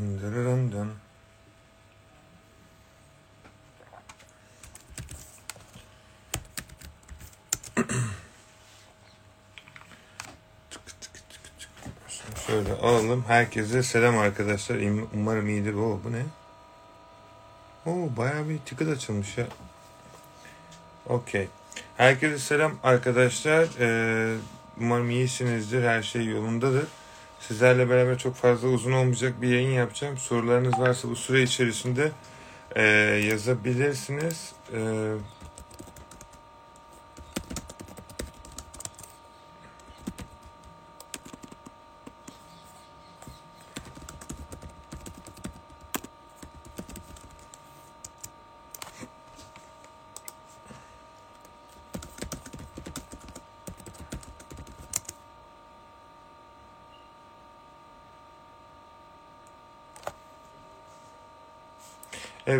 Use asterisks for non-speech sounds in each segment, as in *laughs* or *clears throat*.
Dın. *clears throat* Şöyle alalım. Herkese selam arkadaşlar. Umarım iyidir. Oo, bu ne? Oo, bayağı bir ticket açılmış ya. Okey. Herkese selam arkadaşlar. Ee, umarım iyisinizdir. Her şey yolundadır. Sizlerle beraber çok fazla uzun olmayacak bir yayın yapacağım. Sorularınız varsa bu süre içerisinde e, yazabilirsiniz. E,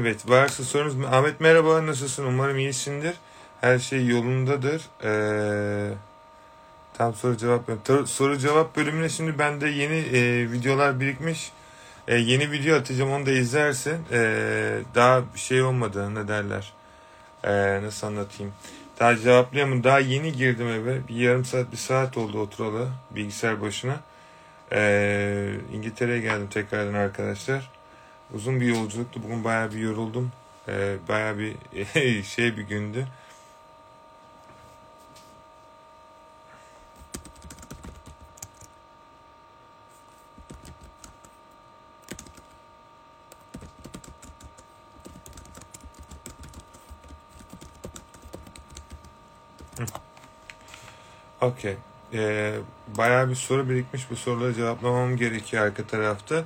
evet varsa sorunuz. Ahmet merhaba nasılsın? Umarım iyisindir. Her şey yolundadır. Ee, tam soru cevap soru cevap bölümüne şimdi bende yeni e, videolar birikmiş. E, yeni video atacağım onu da izlersin. E, daha bir şey olmadı ne derler. E, nasıl anlatayım. Daha cevaplayamam. Daha yeni girdim eve. Bir yarım saat bir saat oldu oturalı bilgisayar başına. E, İngiltere'ye geldim tekrardan arkadaşlar. Uzun bir yolculuktu. Bugün bayağı bir yoruldum. E, bayağı bir *laughs* şey bir gündü. Okey. Ee, bayağı bir soru birikmiş. Bu soruları cevaplamam gerekiyor arka tarafta.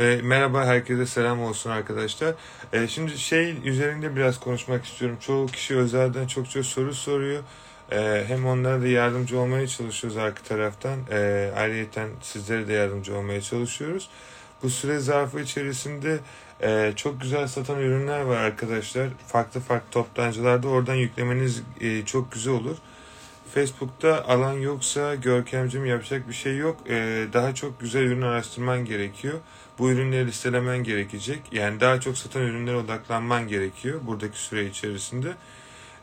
Ee, merhaba, herkese selam olsun arkadaşlar. Ee, şimdi şey üzerinde biraz konuşmak istiyorum. Çoğu kişi özelden çok çok soru soruyor. Ee, hem onlara da yardımcı olmaya çalışıyoruz arka taraftan. Ee, ayrıca sizlere de yardımcı olmaya çalışıyoruz. Bu süre zarfı içerisinde e, çok güzel satan ürünler var arkadaşlar. Farklı farklı toptancılarda oradan yüklemeniz e, çok güzel olur. Facebook'ta alan yoksa Görkemcim yapacak bir şey yok. Ee, daha çok güzel ürün araştırman gerekiyor. Bu ürünleri listelemen gerekecek. Yani daha çok satan ürünlere odaklanman gerekiyor buradaki süre içerisinde.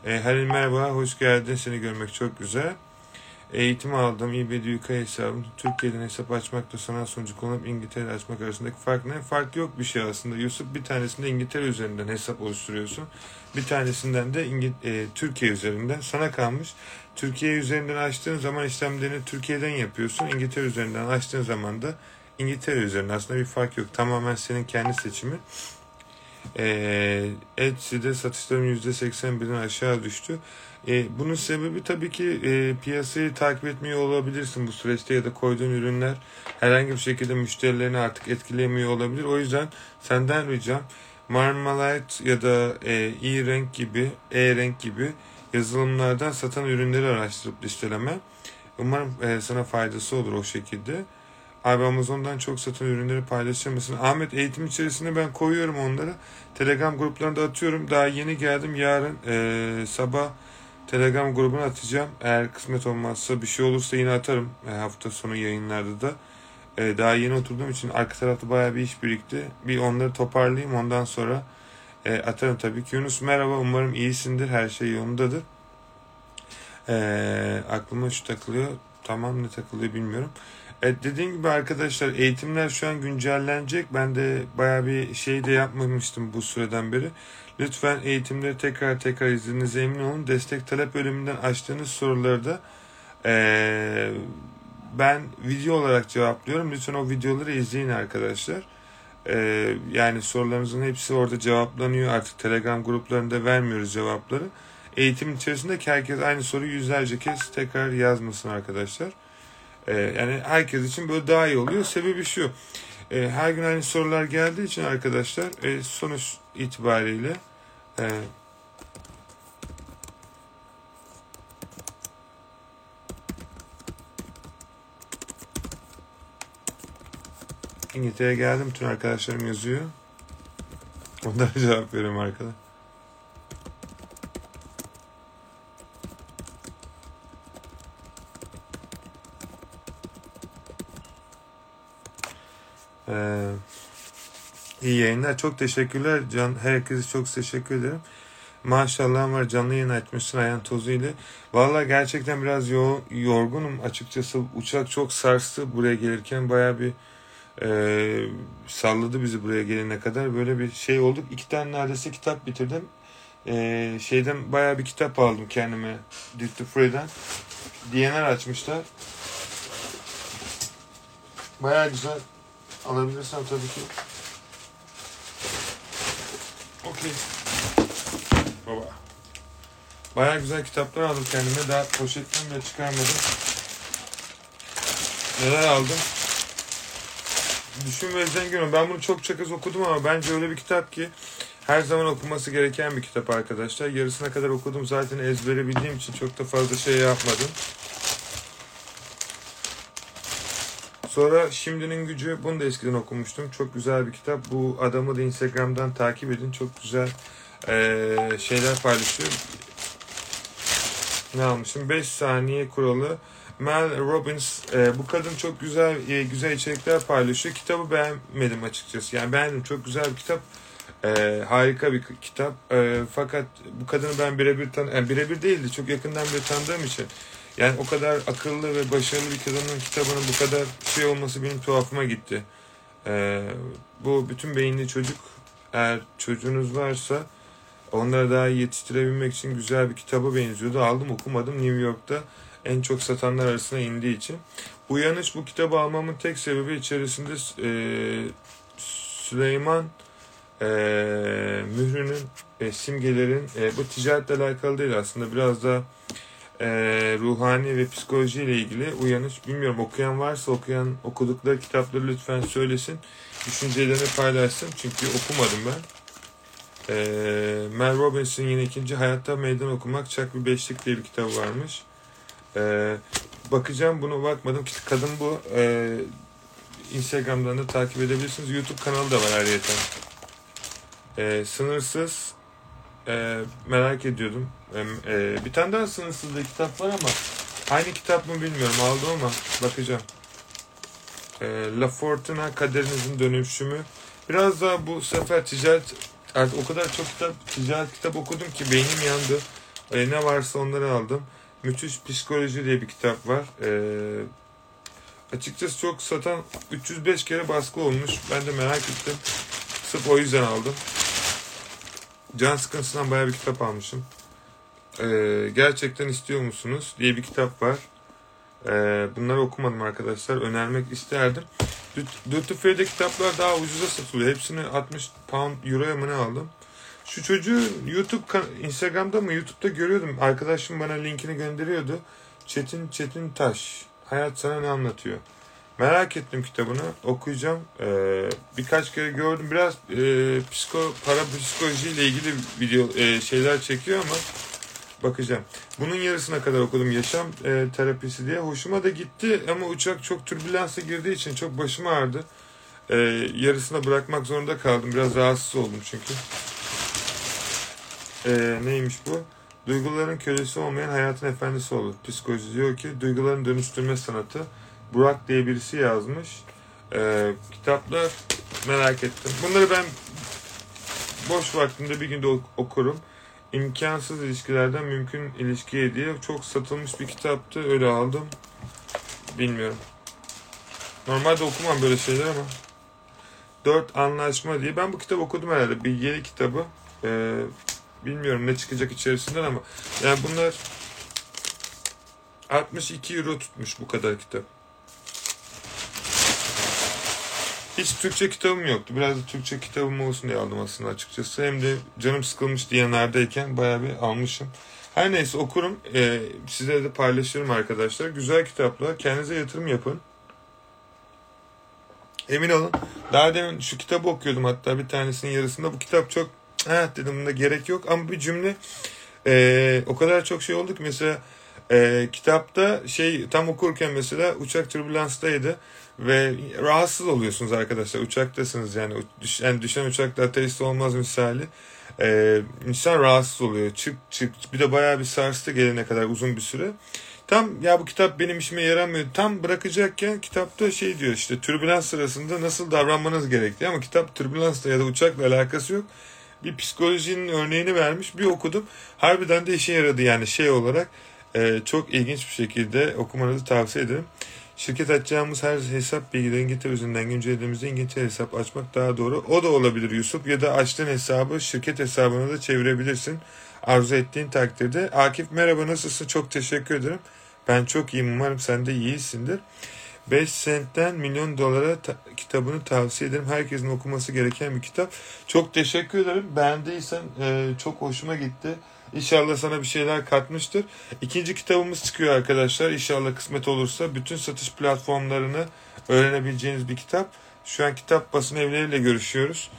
Ee, Halil merhaba, hoş geldin. Seni görmek çok güzel. Eğitim aldım. UK hesabım. Türkiye'den hesap açmakla sanal sunucu kullanıp İngiltere açmak arasındaki fark ne? Fark yok bir şey aslında. Yusuf bir tanesinde İngiltere üzerinden hesap oluşturuyorsun. Bir tanesinden de İngi- e, Türkiye üzerinden. Sana kalmış. Türkiye üzerinden açtığın zaman işlemlerini Türkiye'den yapıyorsun. İngiltere üzerinden açtığın zaman da İngiltere üzerinden. Aslında bir fark yok. Tamamen senin kendi seçimin. Ee, Etsy'de satışlarım %81'den aşağı düştü. Ee, bunun sebebi tabii ki e, piyasayı takip etmiyor olabilirsin bu süreçte ya da koyduğun ürünler herhangi bir şekilde müşterilerini artık etkilemiyor olabilir. O yüzden senden ricam Marmalite ya da e, e-renk gibi, e-renk gibi yazılımlardan satan ürünleri araştırıp listeleme. Umarım e, sana faydası olur o şekilde. Abi Amazon'dan çok satan ürünleri paylaşır mısın? Ahmet eğitim içerisinde ben koyuyorum onları. Telegram gruplarında atıyorum. Daha yeni geldim. Yarın e, sabah Telegram grubuna atacağım. Eğer kısmet olmazsa bir şey olursa yine atarım. E, hafta sonu yayınlarda da. E, daha yeni oturduğum için arka tarafta bayağı bir iş birikti. Bir onları toparlayayım. Ondan sonra e, atarım tabii ki. Yunus merhaba. Umarım iyisindir. Her şey yolundadır. E, aklıma şu takılıyor. Tamam ne takılıyor bilmiyorum. Evet dediğim gibi arkadaşlar eğitimler şu an güncellenecek. Ben de baya bir şey de yapmamıştım bu süreden beri. Lütfen eğitimleri tekrar tekrar izlediğinize emin olun. Destek talep bölümünden açtığınız soruları da eee, ben video olarak cevaplıyorum. Lütfen o videoları izleyin arkadaşlar. Eee, yani sorularınızın hepsi orada cevaplanıyor. Artık Telegram gruplarında vermiyoruz cevapları. Eğitim içerisinde herkes aynı soruyu yüzlerce kez tekrar yazmasın arkadaşlar. Ee, yani herkes için böyle daha iyi oluyor. Sebebi şu. e, her gün aynı sorular geldiği için arkadaşlar e, sonuç itibariyle e, İngiltere'ye geldim. Bütün arkadaşlarım yazıyor. Onlara cevap veriyorum arkada. Ee, İyi yayınlar. Çok teşekkürler. Can, herkese çok teşekkür ederim. Maşallah var canlı yayın açmışsın ayağın tozu ile. Valla gerçekten biraz yo yorgunum açıkçası. Uçak çok sarstı buraya gelirken. Baya bir e, salladı bizi buraya gelene kadar. Böyle bir şey olduk. İki tane neredeyse kitap bitirdim. E, şeyden baya bir kitap aldım kendime. Duty Free'den. DNR açmışlar. Baya güzel. Alabilirsem tabii ki. Okey. Baba. Baya güzel kitaplar aldım kendime. Daha poşetten bile çıkarmadım. Neler aldım? Düşün ve Zengin Ben bunu çok az okudum ama bence öyle bir kitap ki her zaman okunması gereken bir kitap arkadaşlar. Yarısına kadar okudum zaten ezbere bildiğim için çok da fazla şey yapmadım. Sonra Şimdinin Gücü bunu da eskiden okumuştum. Çok güzel bir kitap. Bu adamı da Instagram'dan takip edin. Çok güzel ee, şeyler paylaşıyor. Ne almışım? 5 saniye kuralı. Mel Robbins e, bu kadın çok güzel e, güzel içerikler paylaşıyor. Kitabı beğenmedim açıkçası. Yani beğendim. Çok güzel bir kitap. E, harika bir kitap. E, fakat bu kadını ben birebir tan yani birebir değildi. Çok yakından bir tanıdığım için. Yani o kadar akıllı ve başarılı bir kadının kitabının bu kadar şey olması benim tuhafıma gitti. E, bu bütün beyinli çocuk eğer çocuğunuz varsa onları daha yetiştirebilmek için güzel bir kitaba benziyordu. Aldım okumadım New York'ta en çok satanlar arasına indiği için. Uyanış bu kitabı almamın tek sebebi içerisinde e, Süleyman e, mührünün e, simgelerin e, bu ticaretle alakalı değil aslında biraz da e, ruhani ve psikoloji ile ilgili uyanış bilmiyorum okuyan varsa okuyan okudukları kitapları lütfen söylesin düşüncelerini paylaşsın çünkü okumadım ben e, Mel Robbins'in yine ikinci Hayatta Meydan Okumak Çak bir Beşlik diye bir kitabı varmış ee, bakacağım bunu bakmadım. Kadın bu. Ee, Instagram'dan da takip edebilirsiniz. YouTube kanalı da var ayrıca. Ee, sınırsız e, merak ediyordum. E, bir tane daha sınırsız bir kitap var ama aynı kitap mı bilmiyorum. Aldım ama bakacağım. E, La Fortuna Kaderinizin Dönüşümü. Biraz daha bu sefer ticaret artık o kadar çok kitap ticaret kitap okudum ki beynim yandı. E, ne varsa onları aldım. Müthiş Psikoloji diye bir kitap var. Ee, açıkçası çok satan 305 kere baskı olmuş. Ben de merak ettim. Sırf o yüzden aldım. Can sıkıntısından bayağı bir kitap almışım. Ee, gerçekten istiyor musunuz diye bir kitap var. Ee, bunları okumadım arkadaşlar. Önermek isterdim. Duty Free'de kitaplar daha ucuza satılıyor. Hepsini 60 pound euroya mı ne aldım. Şu çocuğu YouTube Instagram'da mı YouTube'da görüyordum. Arkadaşım bana linkini gönderiyordu. Çetin Çetin Taş. Hayat sana ne anlatıyor? Merak ettim kitabını. Okuyacağım. Ee, birkaç kere gördüm. Biraz e, psiko, parapsikoloji ile ilgili video e, şeyler çekiyor ama bakacağım. Bunun yarısına kadar okudum yaşam e, terapisi diye. Hoşuma da gitti ama uçak çok türbülansa girdiği için çok başım ağrıdı. E, yarısına bırakmak zorunda kaldım. Biraz rahatsız oldum çünkü. Ee, neymiş bu? Duyguların kölesi olmayan hayatın efendisi olur. Psikoloji diyor ki duyguların dönüştürme sanatı. Burak diye birisi yazmış. Ee, kitaplar merak ettim. Bunları ben boş vaktimde bir günde okurum. İmkansız ilişkilerden mümkün ilişkiye diye çok satılmış bir kitaptı. Öyle aldım. Bilmiyorum. Normalde okumam böyle şeyler ama. Dört Anlaşma diye. Ben bu kitabı okudum herhalde. Bir yeni kitabı. Ee, Bilmiyorum ne çıkacak içerisinden ama yani bunlar 62 euro tutmuş bu kadar kitap. Hiç Türkçe kitabım yoktu. Biraz da Türkçe kitabım olsun diye aldım aslında açıkçası. Hem de canım sıkılmış diye neredeyken bayağı bir almışım. Her neyse okurum. Ee, size de paylaşırım arkadaşlar. Güzel kitaplar. Kendinize yatırım yapın. Emin olun. Daha demin şu kitabı okuyordum hatta bir tanesinin yarısında. Bu kitap çok Ha dedim bunda gerek yok ama bir cümle e, o kadar çok şey oldu ki mesela e, kitapta şey tam okurken mesela uçak türbülanstaydı ve rahatsız oluyorsunuz arkadaşlar. Uçaktasınız yani, yani düşen uçakta ateist olmaz misali. E, insan rahatsız oluyor. Çık çık. Bir de bayağı bir sarstı gelene kadar uzun bir süre. Tam ya bu kitap benim işime yaramıyor. Tam bırakacakken kitapta şey diyor işte türbülans sırasında nasıl davranmanız gerektiği. Ama kitap türbülansla ya da uçakla alakası yok. Bir psikolojinin örneğini vermiş. Bir okudum. Harbiden de işe yaradı yani şey olarak. E, çok ilginç bir şekilde okumanızı tavsiye ederim. Şirket açacağımız her hesap bilgileri İngiltere üzerinden güncellediğimizde İngiltere hesap açmak daha doğru. O da olabilir Yusuf ya da açtığın hesabı şirket hesabına da çevirebilirsin. Arzu ettiğin takdirde. Akif merhaba nasılsın? Çok teşekkür ederim. Ben çok iyiyim. Umarım sen de iyisindir. 5 sentten milyon dolara ta- kitabını tavsiye ederim. Herkesin okuması gereken bir kitap. Çok teşekkür ederim. Beğendiysen e, çok hoşuma gitti. İnşallah sana bir şeyler katmıştır. İkinci kitabımız çıkıyor arkadaşlar. İnşallah kısmet olursa bütün satış platformlarını öğrenebileceğiniz bir kitap. Şu an kitap basın evleriyle görüşüyoruz.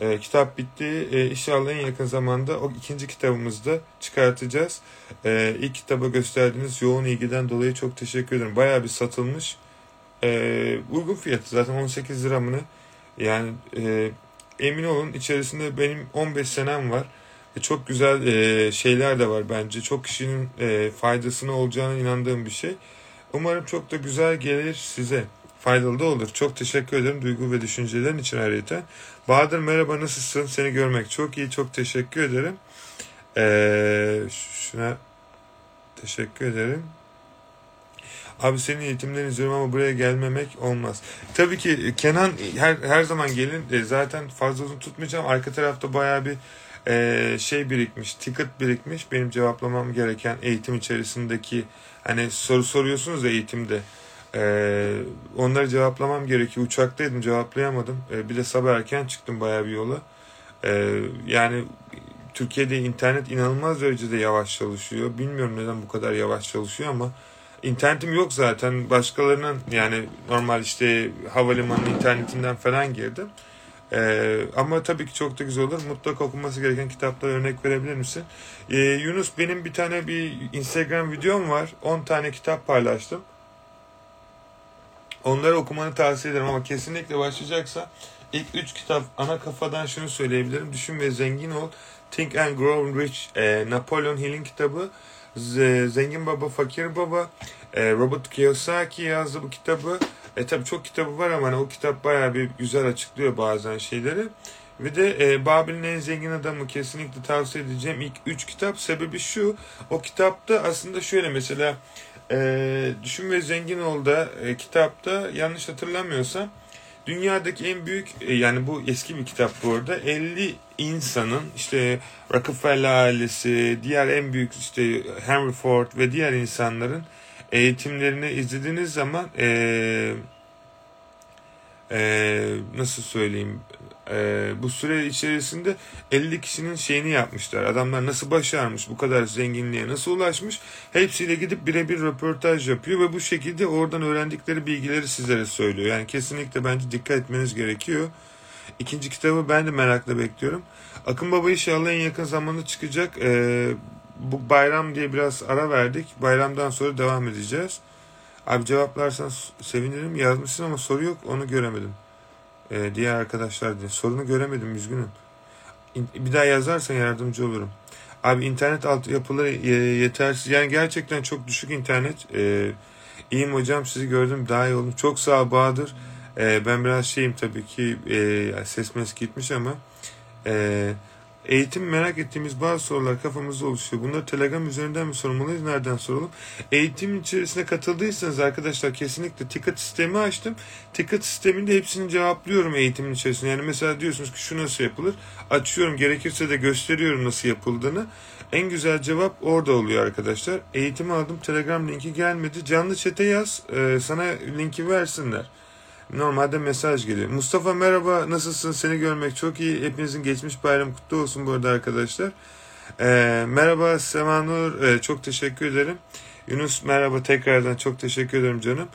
E, kitap bitti. E, inşallah en yakın zamanda o ikinci kitabımızı da çıkartacağız. E, ilk kitaba gösterdiğiniz yoğun ilgiden dolayı çok teşekkür ederim. Bayağı bir satılmış. E, uygun fiyatı zaten 18 lira mı ne? Yani e, emin olun içerisinde benim 15 senem var. E, çok güzel e, şeyler de var bence. Çok kişinin e, faydasına olacağına inandığım bir şey. Umarım çok da güzel gelir size. Faydalı da olur. Çok teşekkür ederim duygu ve düşüncelerin için ayrıca. Bahadır merhaba nasılsın? Seni görmek çok iyi. Çok teşekkür ederim. Ee, şuna teşekkür ederim. Abi senin eğitimlerini izliyorum ama buraya gelmemek olmaz. Tabii ki Kenan her her zaman gelin. E, zaten fazla uzun tutmayacağım. Arka tarafta bayağı bir e, şey birikmiş, ticket birikmiş. Benim cevaplamam gereken eğitim içerisindeki hani soru soruyorsunuz ya eğitimde. E, onları cevaplamam gerekiyor. Uçaktaydım cevaplayamadım. E, bir de sabah erken çıktım bayağı bir yola. E, yani Türkiye'de internet inanılmaz derecede yavaş çalışıyor. Bilmiyorum neden bu kadar yavaş çalışıyor ama internetim yok zaten. Başkalarının yani normal işte havalimanı internetinden falan girdim. Ee, ama tabii ki çok da güzel olur. Mutlaka okunması gereken kitaplara örnek verebilir misin? Ee, Yunus benim bir tane bir Instagram videom var. 10 tane kitap paylaştım. Onları okumanı tavsiye ederim ama kesinlikle başlayacaksa ilk 3 kitap ana kafadan şunu söyleyebilirim. Düşün ve Zengin Ol, Think and Grow Rich, e, Napolyon Hill'in kitabı, Z- Zengin Baba, Fakir Baba, e, Robert Kiyosaki yazdı bu kitabı. E tabi çok kitabı var ama hani o kitap bayağı bir güzel açıklıyor bazen şeyleri. Ve de e, Babil'in en zengin adamı kesinlikle tavsiye edeceğim ilk 3 kitap. Sebebi şu, o kitapta aslında şöyle mesela e, Düşün ve Zengin Ol'da e, kitapta yanlış hatırlamıyorsam dünyadaki en büyük e, yani bu eski bir kitap bu arada 50 insanın işte Rockefeller ailesi, diğer en büyük işte Henry Ford ve diğer insanların eğitimlerini izlediğiniz zaman e, e, nasıl söyleyeyim e, bu süre içerisinde 50 kişinin şeyini yapmışlar. Adamlar nasıl başarmış, bu kadar zenginliğe nasıl ulaşmış hepsiyle gidip birebir röportaj yapıyor ve bu şekilde oradan öğrendikleri bilgileri sizlere söylüyor. Yani kesinlikle bence dikkat etmeniz gerekiyor. İkinci kitabı ben de merakla bekliyorum. Akın Baba inşallah en yakın zamanda çıkacak. Ee, bu bayram diye biraz ara verdik. Bayramdan sonra devam edeceğiz. Abi cevaplarsan sevinirim. Yazmışsın ama soru yok onu göremedim. Ee, diğer arkadaşlar diye. Sorunu göremedim üzgünüm. Bir daha yazarsan yardımcı olurum. Abi internet altyapıları yetersiz. Yani gerçekten çok düşük internet. Ee, iyiyim hocam sizi gördüm daha iyi oldum. Çok sağ ol Bahadır. Ee, ben biraz şeyim tabii ki e, ses mes gitmiş ama e, Eğitim merak ettiğimiz bazı sorular kafamızda oluşuyor. Bunları Telegram üzerinden mi sormalıyız? Nereden soralım? Eğitim içerisine katıldıysanız arkadaşlar kesinlikle ticket sistemi açtım. Ticket sisteminde hepsini cevaplıyorum eğitimin içerisinde. Yani mesela diyorsunuz ki şu nasıl yapılır? Açıyorum gerekirse de gösteriyorum nasıl yapıldığını. En güzel cevap orada oluyor arkadaşlar. Eğitimi aldım. Telegram linki gelmedi. Canlı çete yaz. E, sana linki versinler. Normalde mesaj geliyor. Mustafa merhaba nasılsın seni görmek çok iyi. Hepinizin geçmiş bayram kutlu olsun bu arada arkadaşlar. Ee, merhaba Semanur ee, çok teşekkür ederim. Yunus merhaba tekrardan çok teşekkür ederim canım.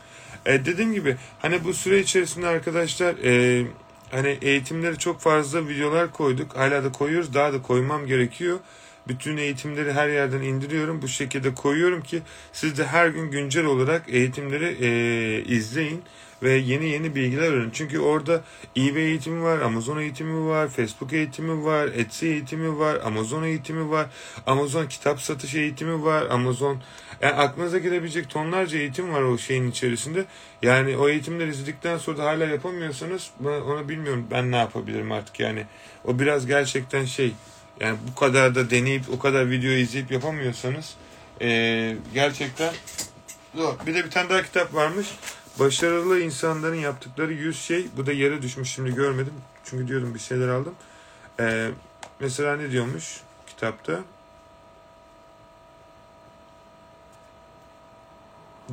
Ee, dediğim gibi hani bu süre içerisinde arkadaşlar e, hani eğitimleri çok fazla videolar koyduk. Hala da koyuyoruz daha da koymam gerekiyor. bütün eğitimleri her yerden indiriyorum. Bu şekilde koyuyorum ki siz de her gün güncel olarak eğitimleri e, izleyin ve yeni yeni bilgiler öğrenin. Çünkü orada eBay eğitimi var, Amazon eğitimi var, Facebook eğitimi var, Etsy eğitimi var, Amazon eğitimi var, Amazon kitap satış eğitimi var, Amazon yani aklınıza gelebilecek tonlarca eğitim var o şeyin içerisinde. Yani o eğitimleri izledikten sonra da hala yapamıyorsanız ona bilmiyorum ben ne yapabilirim artık yani. O biraz gerçekten şey yani bu kadar da deneyip o kadar video izleyip yapamıyorsanız ee, gerçekten zor. Bir de bir tane daha kitap varmış. Başarılı insanların yaptıkları 100 şey. Bu da yere düşmüş şimdi görmedim. Çünkü diyordum bir şeyler aldım. Ee, mesela ne diyormuş kitapta?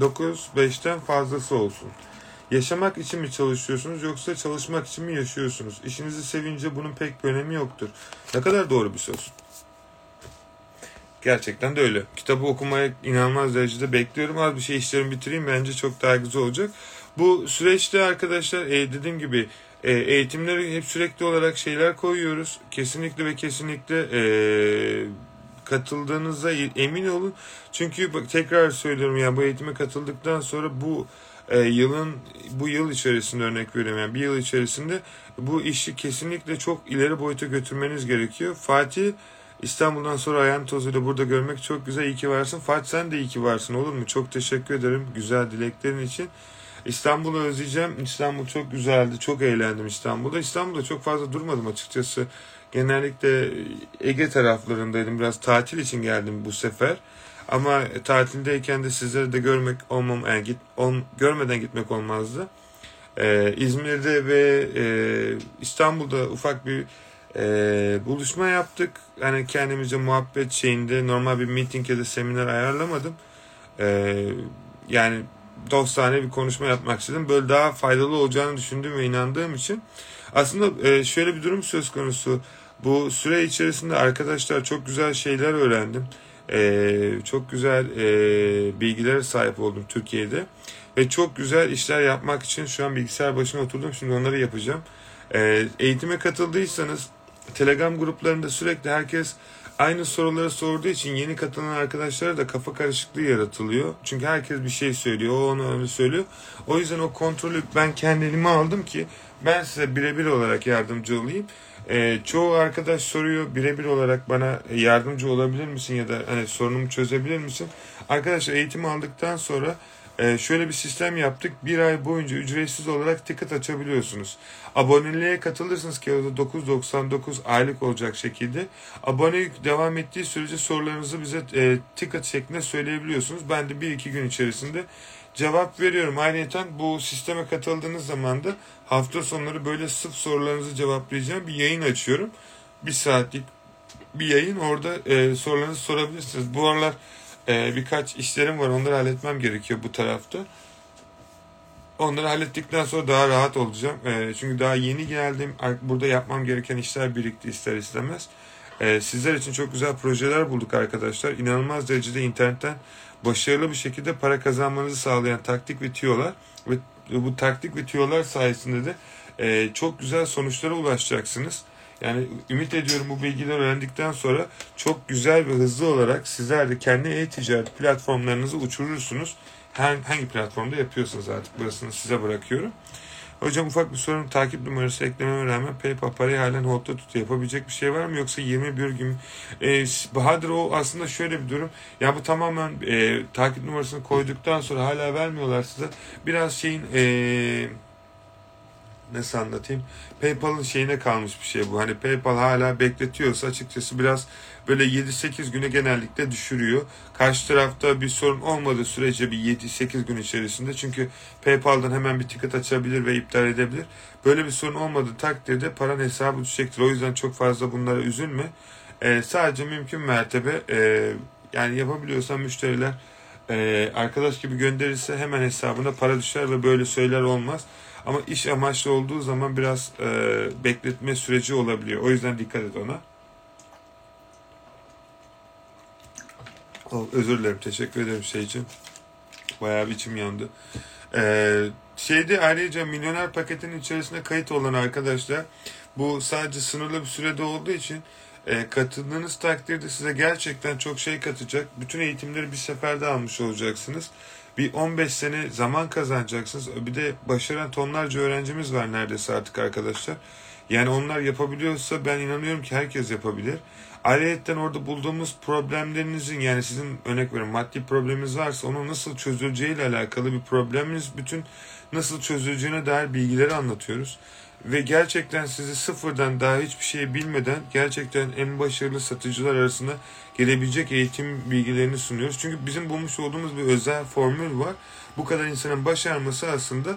9 5'ten fazlası olsun. Yaşamak için mi çalışıyorsunuz yoksa çalışmak için mi yaşıyorsunuz? İşinizi sevince bunun pek bir önemi yoktur. Ne kadar doğru bir söz. Gerçekten de öyle. Kitabı okumaya inanılmaz derecede bekliyorum. Az bir şey işlerimi bitireyim. Bence çok daha güzel olacak. Bu süreçte arkadaşlar e, dediğim gibi e, eğitimleri hep sürekli olarak şeyler koyuyoruz. Kesinlikle ve kesinlikle e, katıldığınıza emin olun. Çünkü bak, tekrar söylüyorum yani bu eğitime katıldıktan sonra bu e, yılın bu yıl içerisinde örnek veriyorum yani bir yıl içerisinde bu işi kesinlikle çok ileri boyuta götürmeniz gerekiyor. Fatih İstanbul'dan sonra ayağın tozuyla burada görmek çok güzel. İyi ki varsın. Fatih sen de iyi ki varsın olur mu? Çok teşekkür ederim güzel dileklerin için. İstanbul'u özleyeceğim. İstanbul çok güzeldi. Çok eğlendim İstanbul'da. İstanbul'da çok fazla durmadım açıkçası. Genellikle Ege taraflarındaydım. Biraz tatil için geldim bu sefer. Ama tatildeyken de sizleri de görmek olmam, yani git, ol, görmeden gitmek olmazdı. Ee, İzmir'de ve e, İstanbul'da ufak bir e, buluşma yaptık. Hani kendimize muhabbet şeyinde normal bir meeting ya da seminer ayarlamadım. E, yani dostane bir konuşma yapmak istedim. Böyle daha faydalı olacağını düşündüğüm ve inandığım için. Aslında e, şöyle bir durum söz konusu. Bu süre içerisinde arkadaşlar çok güzel şeyler öğrendim. E, çok güzel e, bilgilere sahip oldum Türkiye'de. Ve çok güzel işler yapmak için şu an bilgisayar başına oturdum. Şimdi onları yapacağım. E, eğitime katıldıysanız Telegram gruplarında sürekli herkes aynı soruları sorduğu için yeni katılan arkadaşlara da kafa karışıklığı yaratılıyor. Çünkü herkes bir şey söylüyor, o onu öyle söylüyor. O yüzden o kontrolü ben kendime aldım ki ben size birebir olarak yardımcı olayım. Ee, çoğu arkadaş soruyor birebir olarak bana yardımcı olabilir misin ya da hani sorunumu çözebilir misin? Arkadaşlar eğitimi aldıktan sonra ee, şöyle bir sistem yaptık. Bir ay boyunca ücretsiz olarak ticket açabiliyorsunuz. Aboneliğe katılırsınız ki orada 9.99 aylık olacak şekilde. Abonelik devam ettiği sürece sorularınızı bize e, ticket şeklinde söyleyebiliyorsunuz. Ben de 1-2 gün içerisinde cevap veriyorum. Ayrıca bu sisteme katıldığınız zaman da hafta sonları böyle sıf sorularınızı cevaplayacağım bir yayın açıyorum. Bir saatlik bir yayın orada e, sorularınızı sorabilirsiniz. Bu aralar ee, birkaç işlerim var. Onları halletmem gerekiyor bu tarafta. Onları hallettikten sonra daha rahat olacağım. Ee, çünkü daha yeni geldim. Burada yapmam gereken işler birikti ister istemez. Ee, sizler için çok güzel projeler bulduk arkadaşlar. İnanılmaz derecede internetten başarılı bir şekilde para kazanmanızı sağlayan taktik ve tüyolar. Ve bu taktik ve tüyolar sayesinde de e, çok güzel sonuçlara ulaşacaksınız. Yani ümit ediyorum bu bilgileri öğrendikten sonra çok güzel ve hızlı olarak sizler de kendi e-ticaret platformlarınızı uçurursunuz. Hangi platformda yapıyorsanız artık burasını size bırakıyorum. Hocam ufak bir sorun takip numarası eklememe rağmen PayPal parayı halen hold'da tutuyor. Yapabilecek bir şey var mı yoksa 21 gün e, Bahadır o aslında şöyle bir durum. Ya bu tamamen e, takip numarasını koyduktan sonra hala vermiyorlar size. Biraz şeyin eee nasıl anlatayım? PayPal'ın şeyine kalmış bir şey bu. Hani PayPal hala bekletiyorsa açıkçası biraz böyle 7-8 güne genellikle düşürüyor. Karşı tarafta bir sorun olmadığı sürece bir 7-8 gün içerisinde çünkü PayPal'dan hemen bir ticket açabilir ve iptal edebilir. Böyle bir sorun olmadığı takdirde paran hesabı düşecektir. O yüzden çok fazla bunlara üzülme. Ee, sadece mümkün mertebe e, yani yapabiliyorsan müşteriler e, arkadaş gibi gönderirse hemen hesabına para düşer ve böyle söyler olmaz. Ama iş amaçlı olduğu zaman biraz e, bekletme süreci olabiliyor. O yüzden dikkat et ona. Oh, özür dilerim. Teşekkür ederim şey için. Bayağı bir içim yandı. Ee, şeyde ayrıca milyoner paketin içerisinde kayıt olan arkadaşlar bu sadece sınırlı bir sürede olduğu için E, katıldığınız takdirde size gerçekten çok şey katacak. Bütün eğitimleri bir seferde almış olacaksınız. Bir 15 sene zaman kazanacaksınız. Bir de başaran tonlarca öğrencimiz var neredeyse artık arkadaşlar. Yani onlar yapabiliyorsa ben inanıyorum ki herkes yapabilir. Ayrıca orada bulduğumuz problemlerinizin yani sizin örnek verin maddi probleminiz varsa onun nasıl çözüleceğiyle alakalı bir probleminiz bütün nasıl çözüleceğine dair bilgileri anlatıyoruz. Ve gerçekten sizi sıfırdan daha hiçbir şey bilmeden gerçekten en başarılı satıcılar arasında gelebilecek eğitim bilgilerini sunuyoruz. Çünkü bizim bulmuş olduğumuz bir özel formül var. Bu kadar insanın başarması aslında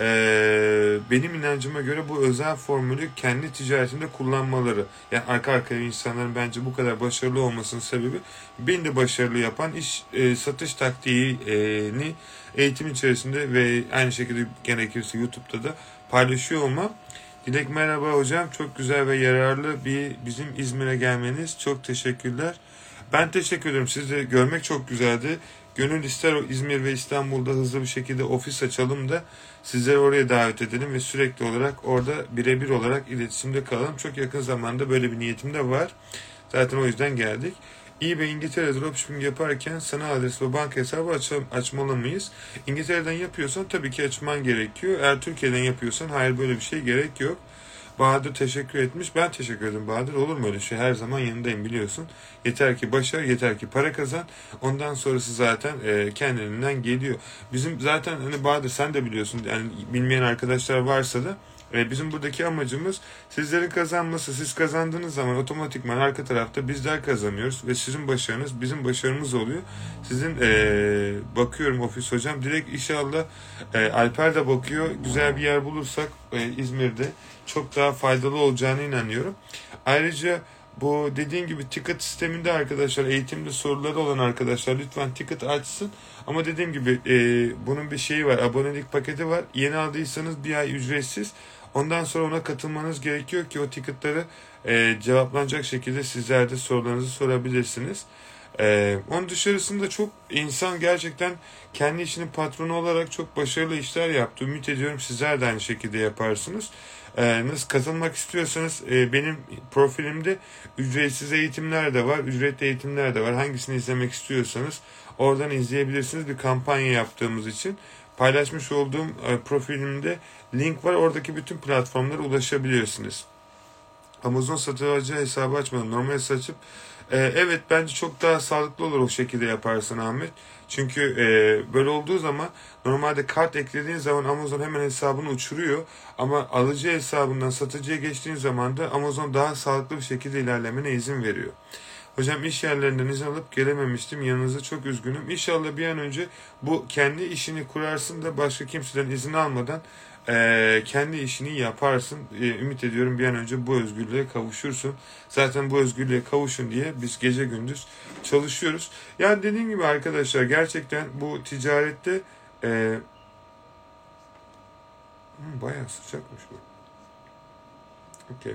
ee, benim inancıma göre bu özel formülü kendi ticaretinde kullanmaları. Yani arka arkaya insanların bence bu kadar başarılı olmasının sebebi beni de başarılı yapan iş e, satış taktiğini eğitim içerisinde ve aynı şekilde gerekirse YouTube'da da paylaşıyor olmam. Dilek merhaba hocam. Çok güzel ve yararlı bir bizim İzmir'e gelmeniz. Çok teşekkürler. Ben teşekkür ederim. Sizi görmek çok güzeldi. Gönül ister İzmir ve İstanbul'da hızlı bir şekilde ofis açalım da sizleri oraya davet edelim ve sürekli olarak orada birebir olarak iletişimde kalalım. Çok yakın zamanda böyle bir niyetim de var. Zaten o yüzden geldik. eBay İngiltere dropshipping yaparken sanal adres ve banka hesabı aç açmalı mıyız? İngiltere'den yapıyorsan tabii ki açman gerekiyor. Eğer Türkiye'den yapıyorsan hayır böyle bir şey gerek yok. Bahadır teşekkür etmiş. Ben teşekkür ederim Bahadır. Olur mu öyle şey? Her zaman yanındayım biliyorsun. Yeter ki başar, yeter ki para kazan. Ondan sonrası zaten e, kendiliğinden geliyor. Bizim zaten hani Bahadır sen de biliyorsun. Yani bilmeyen arkadaşlar varsa da e, bizim buradaki amacımız sizlerin kazanması. Siz kazandığınız zaman otomatikman arka tarafta bizler kazanıyoruz ve sizin başarınız bizim başarımız oluyor. Sizin e, bakıyorum ofis hocam direkt inşallah e, Alper de bakıyor. Güzel bir yer bulursak e, İzmir'de çok daha faydalı olacağını inanıyorum. Ayrıca bu dediğim gibi ticket sisteminde arkadaşlar eğitimde soruları olan arkadaşlar lütfen ticket açsın. Ama dediğim gibi e, bunun bir şeyi var abonelik paketi var. Yeni aldıysanız bir ay ücretsiz. Ondan sonra ona katılmanız gerekiyor ki o ticketları e, cevaplanacak şekilde sizler de sorularınızı sorabilirsiniz. Ee, onun dışarısında çok insan gerçekten kendi işinin patronu olarak çok başarılı işler yaptı. Ümit ediyorum sizler de aynı şekilde yaparsınız. Ee, nasıl katılmak istiyorsanız e, benim profilimde ücretsiz eğitimler de var, ücretli eğitimler de var. Hangisini izlemek istiyorsanız oradan izleyebilirsiniz bir kampanya yaptığımız için. Paylaşmış olduğum e, profilimde link var. Oradaki bütün platformlara ulaşabiliyorsunuz. Amazon satıcı hesabı açmadım. Normal açıp ee, evet bence çok daha sağlıklı olur o şekilde yaparsın Ahmet. Çünkü e, böyle olduğu zaman normalde kart eklediğin zaman Amazon hemen hesabını uçuruyor. Ama alıcı hesabından satıcıya geçtiğin zaman da Amazon daha sağlıklı bir şekilde ilerlemene izin veriyor. Hocam iş yerlerinden izin alıp gelememiştim. Yanınıza çok üzgünüm. İnşallah bir an önce bu kendi işini kurarsın da başka kimseden izin almadan e, kendi işini yaparsın. E, ümit ediyorum bir an önce bu özgürlüğe kavuşursun. Zaten bu özgürlüğe kavuşun diye biz gece gündüz çalışıyoruz. Yani dediğim gibi arkadaşlar gerçekten bu ticarette e, bayağı sıcakmış bu. Okay.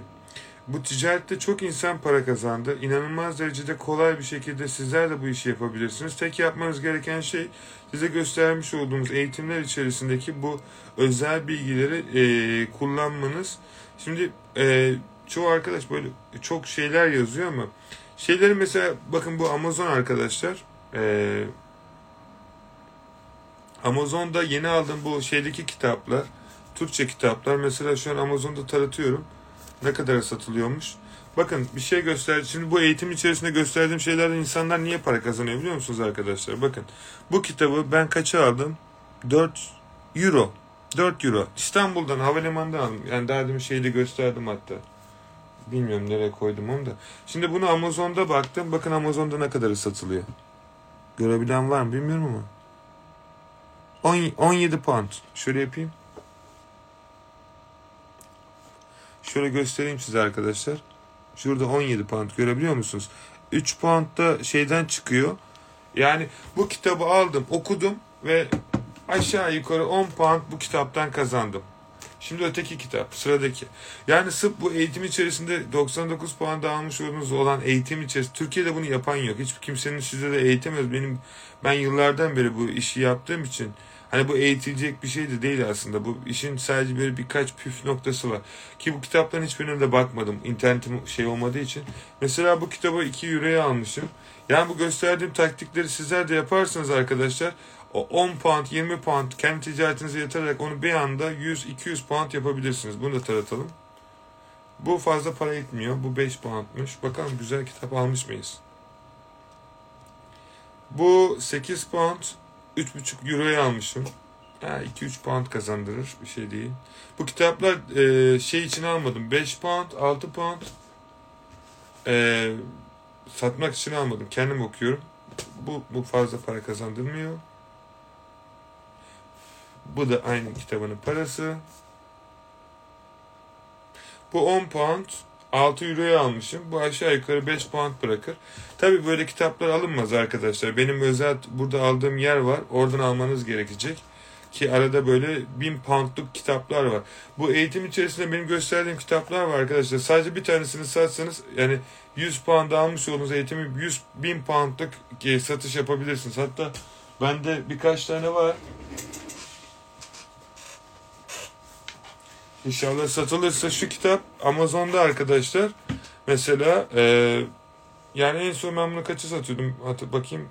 Bu ticarette çok insan para kazandı. İnanılmaz derecede kolay bir şekilde sizler de bu işi yapabilirsiniz. Tek yapmanız gereken şey size göstermiş olduğumuz eğitimler içerisindeki bu özel bilgileri e, kullanmanız. Şimdi e, çoğu arkadaş böyle çok şeyler yazıyor ama şeyleri mesela bakın bu Amazon arkadaşlar e, Amazon'da yeni aldığım bu şeydeki kitaplar Türkçe kitaplar mesela şu an Amazon'da taratıyorum ne kadara satılıyormuş. Bakın bir şey göster. Şimdi bu eğitim içerisinde gösterdiğim şeylerden insanlar niye para kazanıyor biliyor musunuz arkadaşlar? Bakın bu kitabı ben kaça aldım? 4 euro. 4 euro. İstanbul'dan havalimanından aldım. Yani demin şeyde gösterdim hatta. Bilmiyorum nereye koydum onu da. Şimdi bunu Amazon'da baktım. Bakın Amazon'da ne kadar satılıyor. Görebilen var mı bilmiyorum ama. 10, 17 pound. Şöyle yapayım. Şöyle göstereyim size arkadaşlar. Şurada 17 pound görebiliyor musunuz? 3 pound da şeyden çıkıyor. Yani bu kitabı aldım, okudum ve aşağı yukarı 10 pound bu kitaptan kazandım. Şimdi öteki kitap, sıradaki. Yani sırf bu eğitim içerisinde 99 puan da almış olduğunuz olan eğitim içerisinde, Türkiye'de bunu yapan yok. Hiçbir kimsenin size de eğitemez. Benim, ben yıllardan beri bu işi yaptığım için Hani bu eğitilecek bir şey de değil aslında. Bu işin sadece böyle birkaç püf noktası var. Ki bu kitapların hiçbirine de bakmadım. İnternetim şey olmadığı için. Mesela bu kitabı 2 euroya almışım. Yani bu gösterdiğim taktikleri sizler de yaparsınız arkadaşlar. O 10 pound, 20 pound kendi ticaretinize yatırarak onu bir anda 100-200 pound yapabilirsiniz. Bunu da taratalım. Bu fazla para etmiyor. Bu 5 poundmuş. Bakalım güzel kitap almış mıyız? Bu 8 pound 3,5 euroya almışım. Ha, 2-3 pound kazandırır. Bir şey değil. Bu kitaplar e, şey için almadım. 5 pound, 6 pound e, satmak için almadım. Kendim okuyorum. Bu, bu fazla para kazandırmıyor. Bu da aynı kitabının parası. Bu 10 pound 6 euroya almışım. Bu aşağı yukarı 5 pound bırakır. Tabi böyle kitaplar alınmaz arkadaşlar. Benim özel burada aldığım yer var. Oradan almanız gerekecek. Ki arada böyle 1000 poundluk kitaplar var. Bu eğitim içerisinde benim gösterdiğim kitaplar var arkadaşlar. Sadece bir tanesini satsanız yani 100 pound almış olduğunuz eğitimi 100 1000 poundluk e, satış yapabilirsiniz. Hatta bende birkaç tane var. İnşallah satılırsa şu kitap Amazon'da arkadaşlar. Mesela e, yani en son ben bunu kaça satıyordum? Hatır bakayım.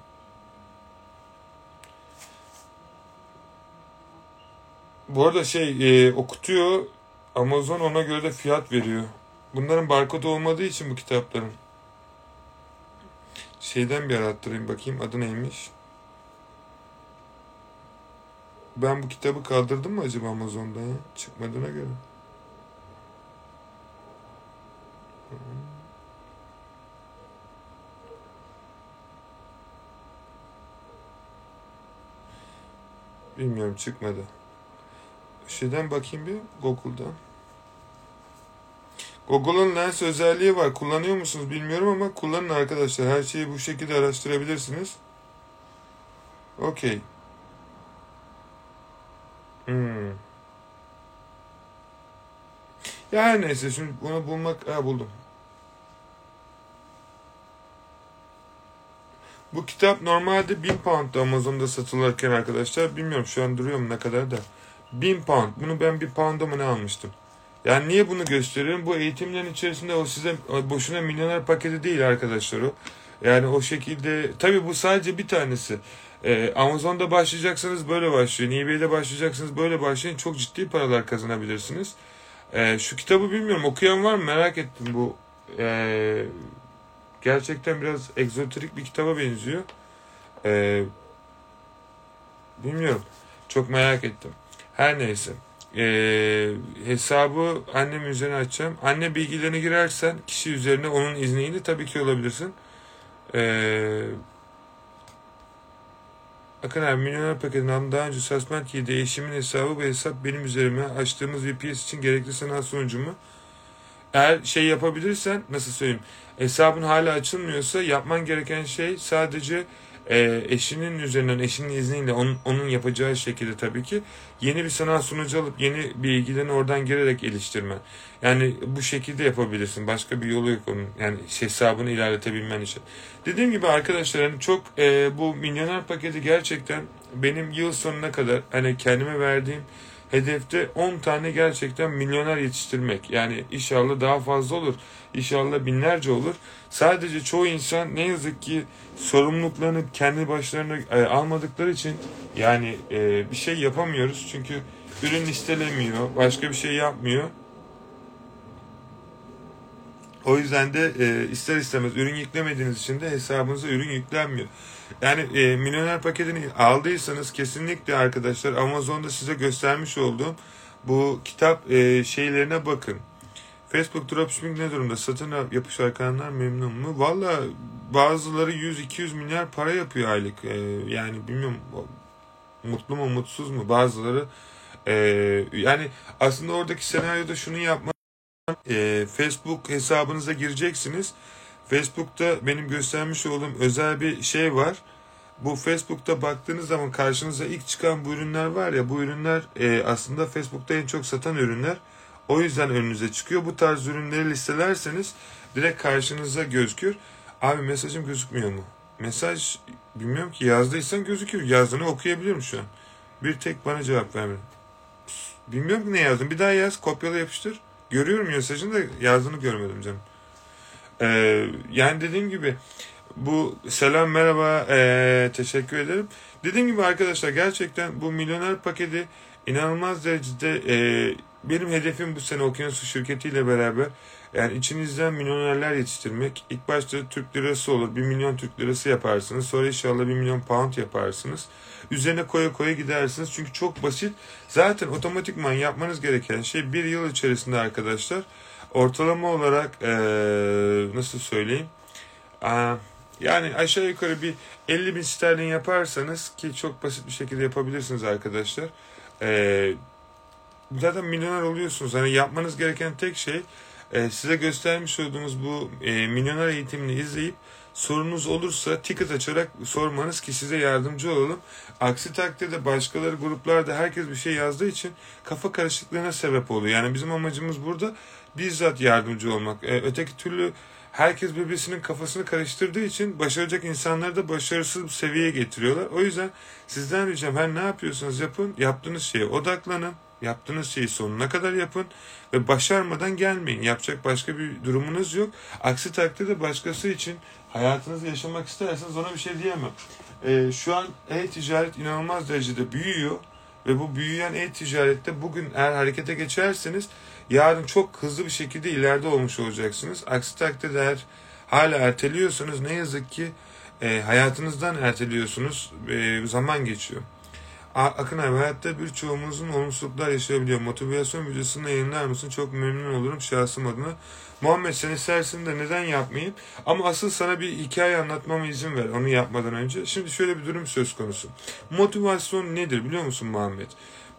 Bu arada şey e, okutuyor. Amazon ona göre de fiyat veriyor. Bunların barkodu olmadığı için bu kitapların. Şeyden bir arattırayım bakayım adı neymiş. Ben bu kitabı kaldırdım mı acaba Amazon'da ya? Çıkmadığına göre. Bilmiyorum çıkmadı. Şeyden bakayım bir Google'dan. Google'ın lens özelliği var. Kullanıyor musunuz bilmiyorum ama kullanın arkadaşlar. Her şeyi bu şekilde araştırabilirsiniz. Okey. Hmm. Ya her neyse şimdi bunu bulmak... Ha buldum. Bu kitap normalde 1000 pound'da Amazon'da satılırken arkadaşlar. Bilmiyorum şu an duruyor mu ne kadar da. 1000 pound. Bunu ben bir pound'a mı ne almıştım? Yani niye bunu gösteriyorum? Bu eğitimlerin içerisinde o size boşuna milyoner paketi değil arkadaşlar o. Yani o şekilde tabii bu sadece bir tanesi. Ee, Amazon'da başlayacaksanız böyle başlayın. eBay'de başlayacaksınız böyle başlayın. Çok ciddi paralar kazanabilirsiniz. Ee, şu kitabı bilmiyorum okuyan var mı merak ettim bu. Ee, gerçekten biraz egzoterik bir kitaba benziyor. Ee, bilmiyorum. Çok merak ettim. Her neyse. Ee, hesabı annem üzerine açacağım. Anne bilgilerini girersen kişi üzerine onun izniyle tabii ki olabilirsin. Eee Akın abi milyoner paketinden daha önce Suspend Key'de eşimin hesabı bu hesap benim üzerime açtığımız VPS için gerekli sanal sonucumu eğer şey yapabilirsen nasıl söyleyeyim hesabın hala açılmıyorsa yapman gereken şey sadece e, eşinin üzerinden eşinin izniyle onun, onun yapacağı şekilde tabii ki yeni bir sanal sunucu alıp yeni bilgilerini oradan girerek geliştirmen. Yani bu şekilde yapabilirsin. Başka bir yolu yok onun. Yani hesabını ilerletebilmen için. Dediğim gibi arkadaşlar hani çok e, bu milyoner paketi gerçekten benim yıl sonuna kadar hani kendime verdiğim hedefte 10 tane gerçekten milyoner yetiştirmek. Yani inşallah daha fazla olur. İnşallah binlerce olur. Sadece çoğu insan ne yazık ki sorumluluklarını kendi başlarına e, almadıkları için yani e, bir şey yapamıyoruz. Çünkü ürün listelemiyor, başka bir şey yapmıyor. O yüzden de e, ister istemez ürün yüklemediğiniz için de hesabınıza ürün yüklenmiyor. Yani e, milyoner paketini aldıysanız kesinlikle arkadaşlar Amazon'da size göstermiş olduğum bu kitap e, şeylerine bakın. Facebook dropshipping ne durumda? Satın yapış arkayanlar memnun mu? Valla bazıları 100-200 milyar para yapıyor aylık. E, yani bilmiyorum mutlu mu mutsuz mu? Bazıları e, yani aslında oradaki senaryoda şunu yapma e, Facebook hesabınıza gireceksiniz. Facebook'ta benim göstermiş olduğum özel bir şey var. Bu Facebook'ta baktığınız zaman karşınıza ilk çıkan bu ürünler var ya bu ürünler e, aslında Facebook'ta en çok satan ürünler. O yüzden önünüze çıkıyor. Bu tarz ürünleri listelerseniz direkt karşınıza gözükür. Abi mesajım gözükmüyor mu? Mesaj bilmiyorum ki yazdıysan gözüküyor. Yazdığını okuyabiliyorum şu an. Bir tek bana cevap vermedi. Bilmiyorum ki ne yazdın. Bir daha yaz. Kopyala yapıştır. Görüyorum mesajını da yazdığını görmedim canım. Ee, yani dediğim gibi bu selam merhaba ee, teşekkür ederim. Dediğim gibi arkadaşlar gerçekten bu milyoner paketi inanılmaz derecede ee, benim hedefim bu sene Okyanus şirketiyle beraber yani içinizden milyonerler yetiştirmek. İlk başta Türk lirası olur. 1 milyon Türk lirası yaparsınız. Sonra inşallah 1 milyon pound yaparsınız. Üzerine koya koya gidersiniz. Çünkü çok basit. Zaten otomatikman yapmanız gereken şey bir yıl içerisinde arkadaşlar ortalama olarak ee, nasıl söyleyeyim Aa, yani aşağı yukarı bir 50 bin sterlin yaparsanız ki çok basit bir şekilde yapabilirsiniz arkadaşlar. Ee, zaten milyoner oluyorsunuz. Hani yapmanız gereken tek şey e, size göstermiş olduğumuz bu e, milyoner eğitimini izleyip sorunuz olursa ticket açarak sormanız ki size yardımcı olalım. Aksi takdirde başkaları gruplarda herkes bir şey yazdığı için kafa karışıklığına sebep oluyor. Yani bizim amacımız burada bizzat yardımcı olmak. E, öteki türlü herkes birbirinin kafasını karıştırdığı için başaracak insanları da başarısız bir seviyeye getiriyorlar. O yüzden sizden ricam her ne yapıyorsanız yapın, yaptığınız şeye odaklanın. Yaptığınız şeyi sonuna kadar yapın ve başarmadan gelmeyin. Yapacak başka bir durumunuz yok. Aksi takdirde başkası için hayatınızı yaşamak isterseniz ona bir şey diyemem. Ee, şu an e-ticaret inanılmaz derecede büyüyor ve bu büyüyen e-ticarette bugün eğer harekete geçerseniz yarın çok hızlı bir şekilde ileride olmuş olacaksınız. Aksi takdirde eğer hala erteliyorsanız ne yazık ki e, hayatınızdan erteliyorsunuz. E, zaman geçiyor. Akın abi hayatta birçoğumuzun olumsuzluklar yaşayabiliyor. Motivasyon videosunu yayınlar mısın? Çok memnun olurum şahsım adına. Muhammed sen istersin de neden yapmayayım? Ama asıl sana bir hikaye anlatmama izin ver onu yapmadan önce. Şimdi şöyle bir durum söz konusu. Motivasyon nedir biliyor musun Muhammed?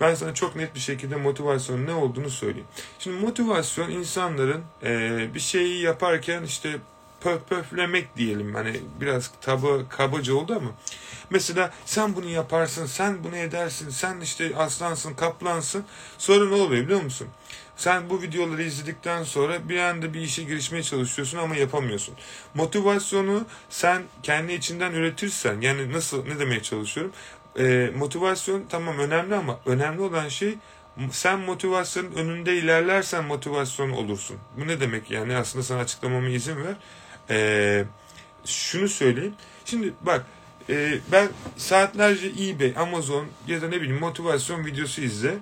Ben sana çok net bir şekilde motivasyonun ne olduğunu söyleyeyim. Şimdi motivasyon insanların e, bir şeyi yaparken işte pöf pöflemek diyelim. Hani biraz taba, kabaca oldu ama. Mesela sen bunu yaparsın, sen bunu edersin, sen işte aslansın, kaplansın. Sonra ne oluyor biliyor musun? Sen bu videoları izledikten sonra bir anda bir işe girişmeye çalışıyorsun ama yapamıyorsun. Motivasyonu sen kendi içinden üretirsen, yani nasıl, ne demeye çalışıyorum? Ee, motivasyon tamam önemli ama önemli olan şey sen motivasyonun önünde ilerlersen motivasyon olursun. Bu ne demek yani? Aslında sana açıklamama izin ver. Ee, şunu söyleyeyim. Şimdi bak e, ben saatlerce eBay, Amazon ya da ne bileyim motivasyon videosu izle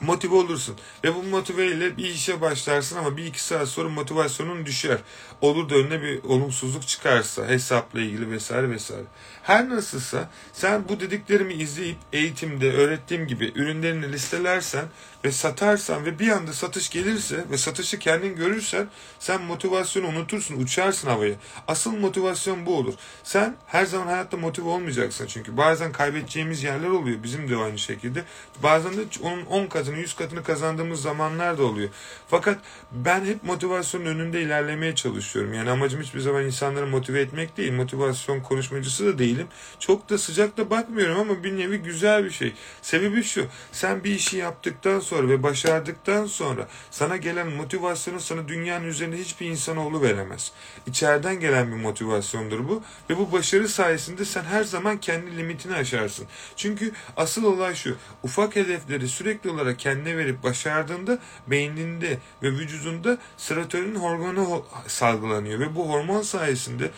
motive olursun. Ve bu motive ile bir işe başlarsın ama bir iki saat sonra motivasyonun düşer. Olur da önüne bir olumsuzluk çıkarsa hesapla ilgili vesaire vesaire. Her nasılsa sen bu dediklerimi izleyip eğitimde öğrettiğim gibi ürünlerini listelersen ve satarsan ve bir anda satış gelirse ve satışı kendin görürsen sen motivasyonu unutursun, uçarsın havaya. Asıl motivasyon bu olur. Sen her zaman hayatta motive olmayacaksın çünkü. Bazen kaybedeceğimiz yerler oluyor. Bizim de aynı şekilde. Bazen de onun 10 katını, 100 katını kazandığımız zamanlar da oluyor. Fakat ben hep motivasyonun önünde ilerlemeye çalışıyorum. Yani amacım hiçbir zaman insanları motive etmek değil. Motivasyon konuşmacısı da değilim. Çok da sıcak da bakmıyorum ama bir nevi güzel bir şey. Sebebi şu. Sen bir işi yaptıktan sonra ve başardıktan sonra sana gelen motivasyonu sana dünyanın üzerinde hiçbir insanoğlu veremez. İçeriden gelen bir motivasyondur bu ve bu başarı sayesinde sen her zaman kendi limitini aşarsın. Çünkü asıl olay şu. Ufak hedefleri sürekli olarak kendine verip başardığında beyninde ve vücudunda serotonin hormonu salgılanıyor ve bu hormon sayesinde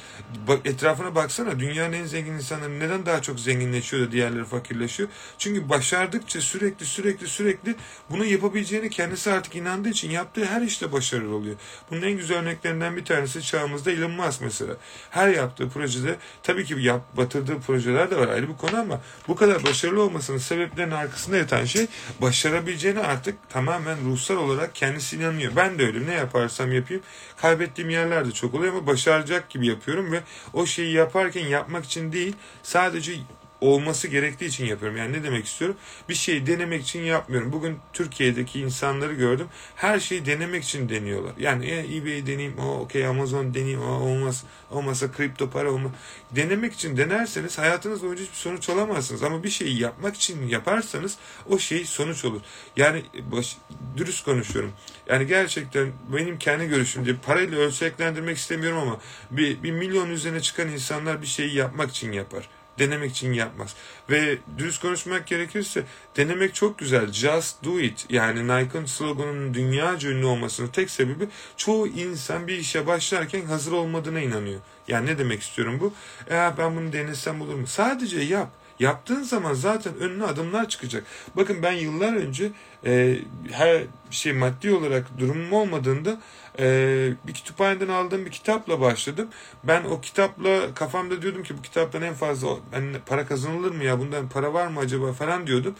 etrafına baksana dünyanın en zengin insanları neden daha çok zenginleşiyor da diğerleri fakirleşiyor? Çünkü başardıkça sürekli sürekli sürekli bunu yapabileceğini kendisi artık inandığı için yaptığı her işte başarılı oluyor. Bunun en güzel örneklerinden bir tanesi çağımızda Elon Musk mesela. Her yaptığı projede tabii ki yap, batırdığı projeler de var ayrı bir konu ama bu kadar başarılı olmasının sebeplerinin arkasında yatan şey başarabileceğini artık tamamen ruhsal olarak kendisi inanıyor. Ben de öyle ne yaparsam yapayım kaybettiğim yerler de çok oluyor ama başaracak gibi yapıyorum ve o şeyi yaparken yapmak için değil sadece olması gerektiği için yapıyorum. Yani ne demek istiyorum? Bir şeyi denemek için yapmıyorum. Bugün Türkiye'deki insanları gördüm. Her şeyi denemek için deniyorlar. Yani e, eBay deneyim, o okey Amazon deneyim, o olmaz, olmasa kripto para olmaz. Denemek için denerseniz hayatınız boyunca hiçbir sonuç alamazsınız. Ama bir şeyi yapmak için yaparsanız o şey sonuç olur. Yani baş, dürüst konuşuyorum. Yani gerçekten benim kendi görüşümce parayla ölçeklendirmek istemiyorum ama bir, bir milyon üzerine çıkan insanlar bir şeyi yapmak için yapar denemek için yapmaz. Ve dürüst konuşmak gerekirse denemek çok güzel. Just do it. Yani Nike'ın sloganının dünya ünlü olmasının tek sebebi çoğu insan bir işe başlarken hazır olmadığına inanıyor. Yani ne demek istiyorum bu? E, ben bunu denesem olur mu? Sadece yap. Yaptığın zaman zaten önüne adımlar çıkacak. Bakın ben yıllar önce e, her şey maddi olarak durumum olmadığında e, bir kütüphaneden aldığım bir kitapla başladım. Ben o kitapla kafamda diyordum ki bu kitaptan en fazla yani para kazanılır mı ya bundan para var mı acaba falan diyordum.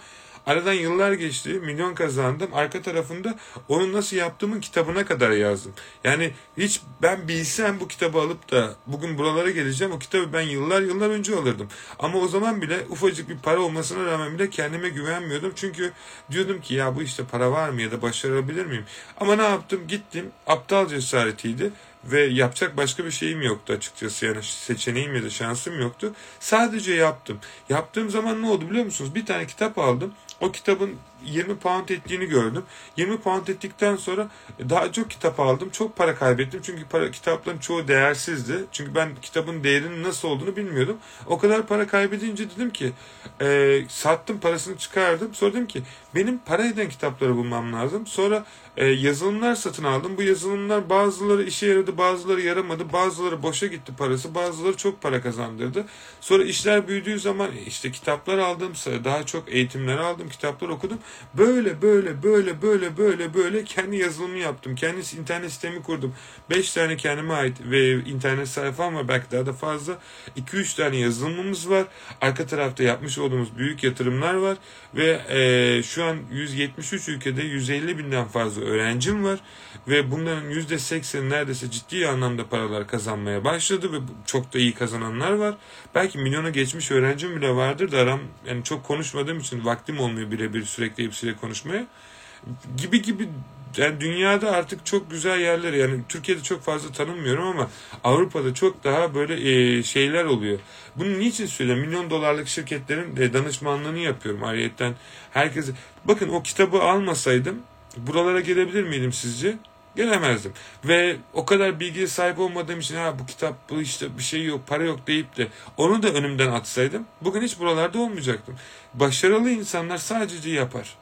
Aradan yıllar geçti, milyon kazandım. Arka tarafında onu nasıl yaptığımın kitabına kadar yazdım. Yani hiç ben bilsem bu kitabı alıp da bugün buralara geleceğim. O kitabı ben yıllar yıllar önce alırdım. Ama o zaman bile ufacık bir para olmasına rağmen bile kendime güvenmiyordum. Çünkü diyordum ki ya bu işte para var mı ya da başarabilir miyim? Ama ne yaptım? Gittim. Aptal cesaretiydi ve yapacak başka bir şeyim yoktu açıkçası yani seçeneğim ya da şansım yoktu. Sadece yaptım. Yaptığım zaman ne oldu biliyor musunuz? Bir tane kitap aldım. O kitabın 20 pound ettiğini gördüm. 20 pound ettikten sonra daha çok kitap aldım. Çok para kaybettim. Çünkü para, kitapların çoğu değersizdi. Çünkü ben kitabın değerinin nasıl olduğunu bilmiyordum. O kadar para kaybedince dedim ki e, sattım parasını çıkardım. Sonra dedim ki benim para eden kitapları bulmam lazım. Sonra e, yazılımlar satın aldım. Bu yazılımlar bazıları işe yaradı, bazıları yaramadı. Bazıları boşa gitti parası, bazıları çok para kazandırdı. Sonra işler büyüdüğü zaman işte kitaplar aldım, daha çok eğitimler aldım, kitaplar okudum. Böyle böyle böyle böyle böyle böyle kendi yazılımı yaptım. Kendi internet sistemi kurdum. 5 tane kendime ait ve internet sayfam var. Belki daha da fazla. 2-3 tane yazılımımız var. Arka tarafta yapmış olduğumuz büyük yatırımlar var. Ve e, şu an 173 ülkede 150 binden fazla öğrencim var. Ve bunların %80 neredeyse ciddi anlamda paralar kazanmaya başladı. Ve çok da iyi kazananlar var. Belki milyona geçmiş öğrencim bile vardır da aram yani çok konuşmadığım için vaktim olmuyor birebir sürekli hepsiyle konuşmaya. Gibi gibi yani dünyada artık çok güzel yerler yani Türkiye'de çok fazla tanınmıyorum ama Avrupa'da çok daha böyle e, şeyler oluyor. Bunu niçin söylüyorum? Milyon dolarlık şirketlerin de danışmanlığını yapıyorum ayrıyetten. Herkese bakın o kitabı almasaydım buralara gelebilir miydim sizce? Gelemezdim. Ve o kadar bilgiye sahip olmadığım için ha bu kitap bu işte bir şey yok para yok deyip de onu da önümden atsaydım bugün hiç buralarda olmayacaktım. Başarılı insanlar sadece yapar.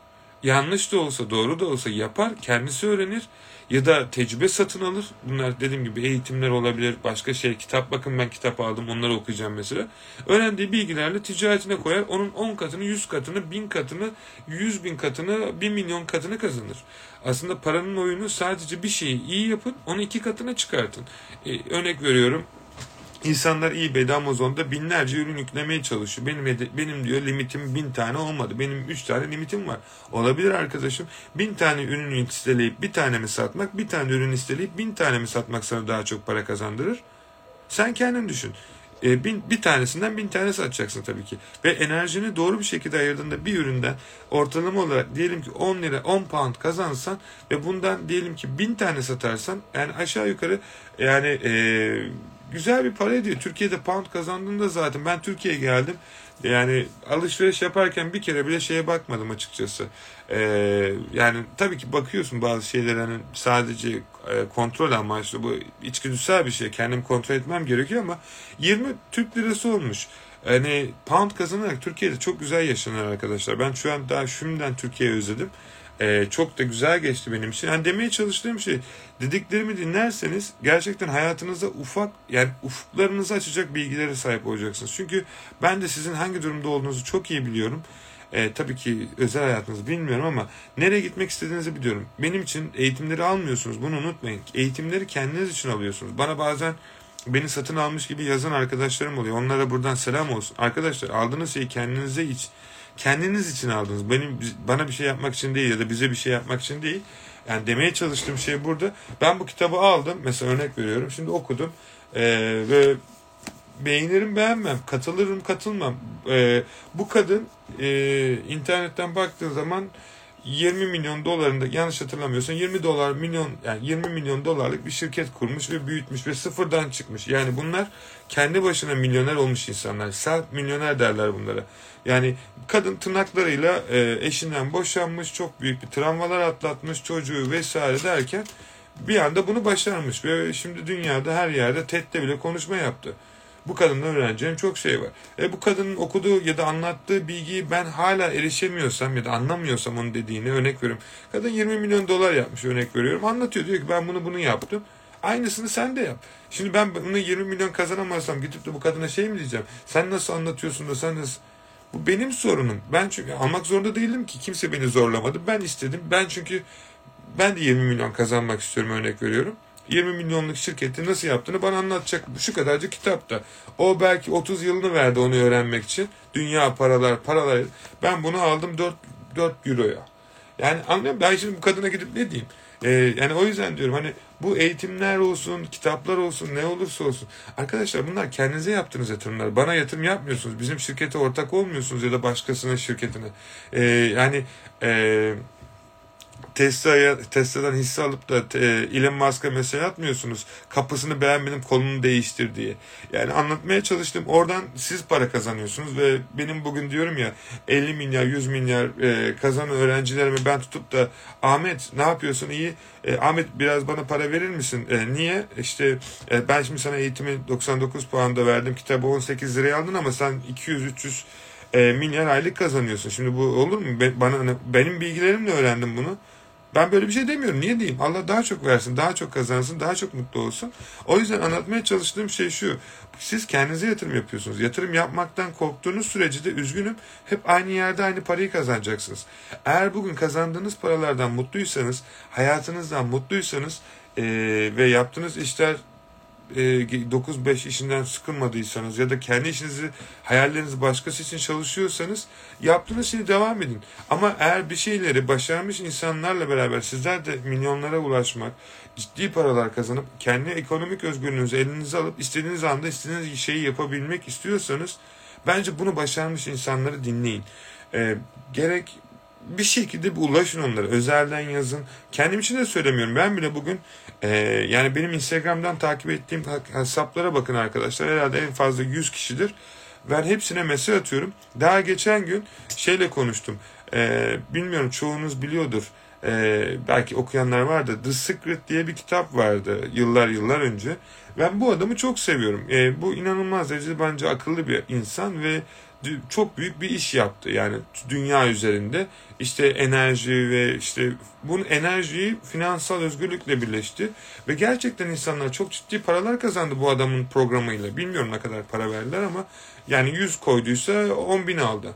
Yanlış da olsa doğru da olsa yapar kendisi öğrenir ya da tecrübe satın alır. Bunlar dediğim gibi eğitimler olabilir, başka şey. Kitap bakın ben kitap aldım onları okuyacağım mesela. Öğrendiği bilgilerle ticaretine koyar. Onun 10 katını, 100 katını, 1000 katını, 100 bin katını, 1 milyon katını kazanır. Aslında paranın oyunu sadece bir şeyi iyi yapın, onu iki katına çıkartın. Ee, örnek veriyorum İnsanlar eBay'de Amazon'da binlerce ürün yüklemeye çalışıyor. Benim benim diyor limitim bin tane olmadı. Benim üç tane limitim var. Olabilir arkadaşım. Bin tane ürün isteleyip bir tane mi satmak, bir tane ürün isteleyip bin tane mi satmak sana daha çok para kazandırır? Sen kendin düşün. E, bin, bir tanesinden bin tane satacaksın tabii ki. Ve enerjini doğru bir şekilde ayırdığında bir üründen ortalama olarak diyelim ki 10 lira 10 pound kazansan ve bundan diyelim ki bin tane satarsan yani aşağı yukarı yani e, güzel bir para ediyor. Türkiye'de pound kazandığında zaten ben Türkiye'ye geldim. Yani alışveriş yaparken bir kere bile şeye bakmadım açıkçası. Ee, yani tabii ki bakıyorsun bazı şeyler hani sadece e, kontrol amaçlı bu içgüdüsel bir şey. Kendim kontrol etmem gerekiyor ama 20 Türk lirası olmuş. Hani pound kazanarak Türkiye'de çok güzel yaşanır arkadaşlar. Ben şu an daha şimdiden Türkiye'yi özledim. Ee, çok da güzel geçti benim için. Yani demeye çalıştığım şey dediklerimi dinlerseniz gerçekten hayatınızda ufak yani ufuklarınızı açacak bilgilere sahip olacaksınız. Çünkü ben de sizin hangi durumda olduğunuzu çok iyi biliyorum. Ee, tabii ki özel hayatınızı bilmiyorum ama nereye gitmek istediğinizi biliyorum. Benim için eğitimleri almıyorsunuz. Bunu unutmayın. Eğitimleri kendiniz için alıyorsunuz. Bana bazen beni satın almış gibi yazan arkadaşlarım oluyor. Onlara buradan selam olsun. Arkadaşlar aldığınız şeyi kendinize iç kendiniz için aldınız. Benim bana bir şey yapmak için değil ya da bize bir şey yapmak için değil. Yani demeye çalıştığım şey burada. Ben bu kitabı aldım. Mesela örnek veriyorum. Şimdi okudum. Ee, ve beğenirim beğenmem. Katılırım katılmam. Ee, bu kadın e, internetten baktığın zaman 20 milyon dolarında yanlış hatırlamıyorsan 20 dolar milyon yani 20 milyon dolarlık bir şirket kurmuş ve büyütmüş ve sıfırdan çıkmış. Yani bunlar kendi başına milyoner olmuş insanlar. Self milyoner derler bunlara. Yani kadın tırnaklarıyla e, eşinden boşanmış, çok büyük bir travmalar atlatmış, çocuğu vesaire derken bir anda bunu başarmış ve şimdi dünyada her yerde TED'de bile konuşma yaptı. Bu kadından öğreneceğim çok şey var. E bu kadının okuduğu ya da anlattığı bilgiyi ben hala erişemiyorsam ya da anlamıyorsam onun dediğini örnek veriyorum. Kadın 20 milyon dolar yapmış örnek veriyorum. Anlatıyor diyor ki ben bunu bunu yaptım. Aynısını sen de yap. Şimdi ben bunu 20 milyon kazanamazsam gidip de bu kadına şey mi diyeceğim? Sen nasıl anlatıyorsun da sen nasıl... Bu benim sorunum. Ben çünkü almak zorunda değilim ki. Kimse beni zorlamadı. Ben istedim. Ben çünkü ben de 20 milyon kazanmak istiyorum örnek veriyorum. 20 milyonluk şirketi nasıl yaptığını bana anlatacak şu kadarcık kitapta. O belki 30 yılını verdi onu öğrenmek için. Dünya paralar, paralar. Ben bunu aldım 4, 4 euroya. Yani anlıyorum ben şimdi bu kadına gidip ne diyeyim? Ee, yani o yüzden diyorum hani bu eğitimler olsun, kitaplar olsun, ne olursa olsun. Arkadaşlar bunlar kendinize yaptığınız yatırımlar. Bana yatırım yapmıyorsunuz. Bizim şirkete ortak olmuyorsunuz ya da başkasının şirketine. Ee, yani e, Tesla'ya Tesla'dan hisse alıp da e, Elon Musk'a mesaj atmıyorsunuz. Kapısını beğenmedim kolunu değiştir diye. Yani anlatmaya çalıştım. Oradan siz para kazanıyorsunuz ve benim bugün diyorum ya 50 milyar 100 milyar e, kazanan öğrencilerimi ben tutup da Ahmet ne yapıyorsun iyi? E, Ahmet biraz bana para verir misin? E, niye? İşte e, ben şimdi sana eğitimi 99 puanda verdim. Kitabı 18 liraya aldın ama sen 200 300 e, milyar aylık kazanıyorsun. Şimdi bu olur mu? Ben, bana benim bilgilerimle öğrendim bunu. Ben böyle bir şey demiyorum. Niye diyeyim? Allah daha çok versin, daha çok kazansın, daha çok mutlu olsun. O yüzden anlatmaya çalıştığım şey şu. Siz kendinize yatırım yapıyorsunuz. Yatırım yapmaktan korktuğunuz sürece de üzgünüm. Hep aynı yerde aynı parayı kazanacaksınız. Eğer bugün kazandığınız paralardan mutluysanız, hayatınızdan mutluysanız ee, ve yaptığınız işler 9-5 e, işinden sıkılmadıysanız ya da kendi işinizi, hayallerinizi başkası için çalışıyorsanız yaptığınız şeyi devam edin. Ama eğer bir şeyleri başarmış insanlarla beraber sizler de milyonlara ulaşmak, ciddi paralar kazanıp kendi ekonomik özgürlüğünüzü elinize alıp istediğiniz anda istediğiniz şeyi yapabilmek istiyorsanız bence bunu başarmış insanları dinleyin. Ee, gerek bir şekilde bir ulaşın onlara. Özelden yazın. Kendim için de söylemiyorum. Ben bile bugün e, yani benim Instagram'dan takip ettiğim hesaplara bakın arkadaşlar. Herhalde en fazla 100 kişidir. Ben hepsine mesaj atıyorum. Daha geçen gün şeyle konuştum. E, bilmiyorum çoğunuz biliyordur. E, belki okuyanlar vardı. The Secret diye bir kitap vardı yıllar yıllar önce. Ben bu adamı çok seviyorum. E, bu inanılmaz derecede bence akıllı bir insan ve çok büyük bir iş yaptı. Yani dünya üzerinde işte enerji ve işte bunun enerjiyi finansal özgürlükle birleşti ve gerçekten insanlar çok ciddi paralar kazandı bu adamın programıyla. Bilmiyorum ne kadar para verdiler ama yani 100 koyduysa 10 bin aldı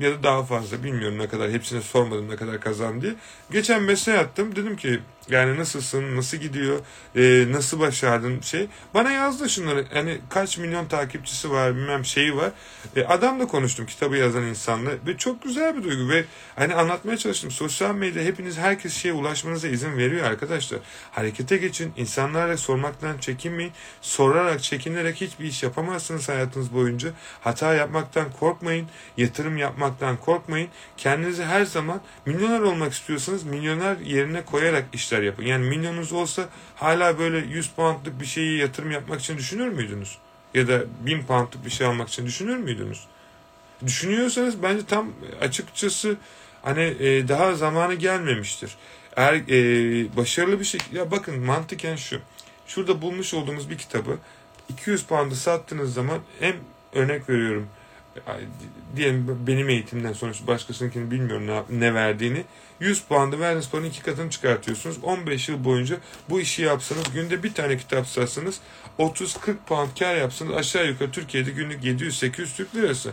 ya da daha fazla bilmiyorum ne kadar hepsine sormadım ne kadar kazandı. Geçen mesaj attım dedim ki yani nasılsın nasıl gidiyor e, nasıl başardın? Şey bana yazdı şunları. Hani kaç milyon takipçisi var bilmem şeyi var. E, adamla konuştum kitabı yazan insanla. Ve çok güzel bir duygu. Ve hani anlatmaya çalıştım. Sosyal medya hepiniz herkes şeye ulaşmanıza izin veriyor arkadaşlar. Harekete geçin insanlara sormaktan çekinmeyin. Sorarak çekinerek hiçbir iş yapamazsınız hayatınız boyunca. Hata yapmaktan korkmayın yatırım yapmaktan korkmayın. Kendinizi her zaman milyoner olmak istiyorsanız milyoner yerine koyarak işler işler yapın. Yani milyonunuz olsa hala böyle 100 poundlık bir şeyi yatırım yapmak için düşünür müydünüz? Ya da 1000 poundlık bir şey almak için düşünür müydünüz? Düşünüyorsanız bence tam açıkçası hani e, daha zamanı gelmemiştir. Eğer e, başarılı bir şey ya bakın mantıken şu. Şurada bulmuş olduğumuz bir kitabı 200 pound'a sattığınız zaman hem örnek veriyorum diyelim benim eğitimden sonuçta başkasınınkini bilmiyorum ne, ne verdiğini. 100 puanda verdiğiniz paranın iki katını çıkartıyorsunuz. 15 yıl boyunca bu işi yapsanız günde bir tane kitap satsanız 30-40 pound kar yapsanız aşağı yukarı Türkiye'de günlük 700-800 Türk lirası.